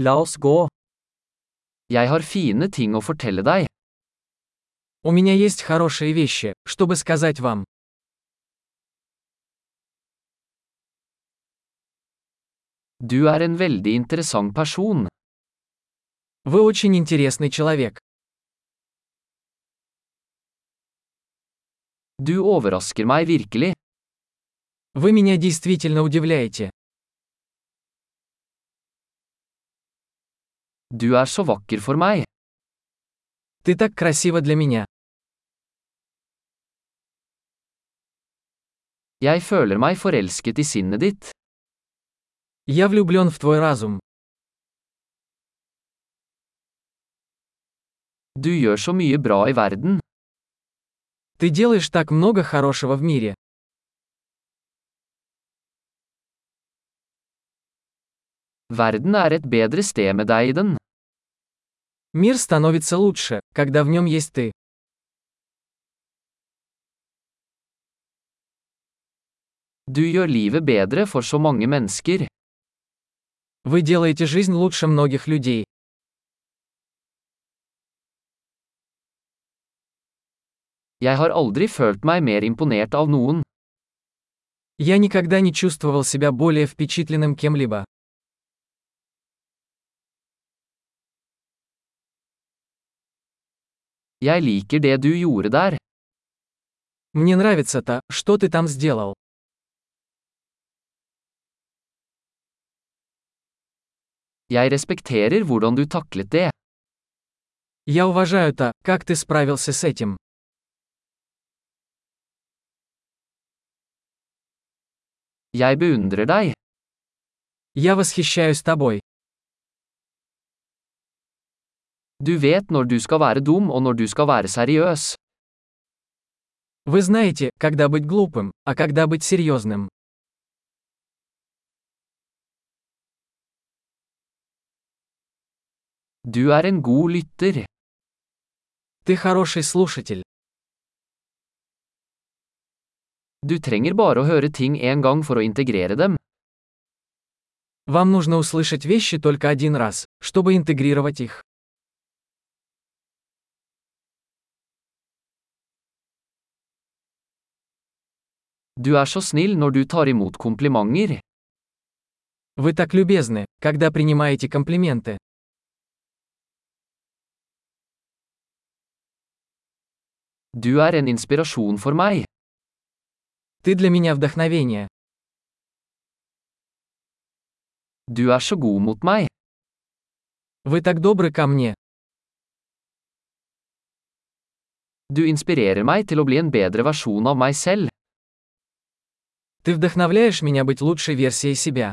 La oss gå. Jeg har fine ting å fortelle deg. У меня есть хорошие вещи, чтобы сказать вам. Du er en veldig interessant person. Вы очень интересный человек. Du overrasker meg virkelig. Вы меня действительно удивляете. Du er så vakker for meg. Ты так красива для меня. Jeg føler meg forelsket i sinnet ditt. Я влюблен в твой разум. Du gjør så mye bra i verden. Ты делаешь так много хорошего в мире. Verden er et bedre sted med deg i den. Мир становится лучше, когда в нем есть ты. Du gjør livet bedre for så mange mennesker. Вы делаете жизнь лучше многих людей. Jeg har aldri følt meg mer imponert av noen. Я никогда не чувствовал себя более впечатленным кем-либо. Jeg liker det du gjorde der. Мне нравится то, что ты там сделал. Jeg respekterer hvordan du taklet det. Я уважаю то, как ты справился с этим. Jeg beundrer deg. Я восхищаюсь тобой. Du vet når du skal være dum og når du skal være seriøs. Вы знаете, когда быть глупым, а когда быть серьезным. Du er en god lytter. Ты хороший слушатель. Du trenger bare å høre ting en gang for å integrere dem. Вам нужно услышать вещи только один раз, чтобы интегрировать их. Du er så snill når du tar imot komplimenter. Вы так любезны, когда принимаете комплименты. Du er en inspirasjon for meg. Ты для меня вдохновение. Du er så god mot meg. Вы так добры ко мне. Du inspirerer meg til å bli en bedre versjon av meg selv. Ты вдохновляешь меня быть лучшей версией себя.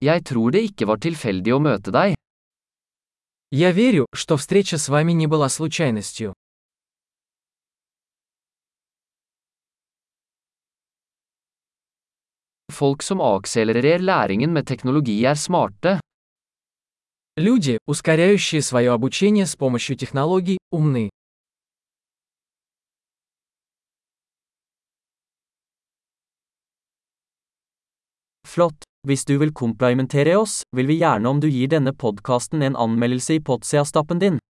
Jeg tror det ikke var tilfeldig å møte deg. Я верю, что встреча с вами не была случайностью. Folk som akselererer læringen med teknologi er smarte. Люди, ускоряющие свое обучение с помощью технологий, умны. Flott. Hvis du vil komplimentere oss, vil vi gjerne om du gir denne podkasten en anmeldelse i Potsia-stappen din.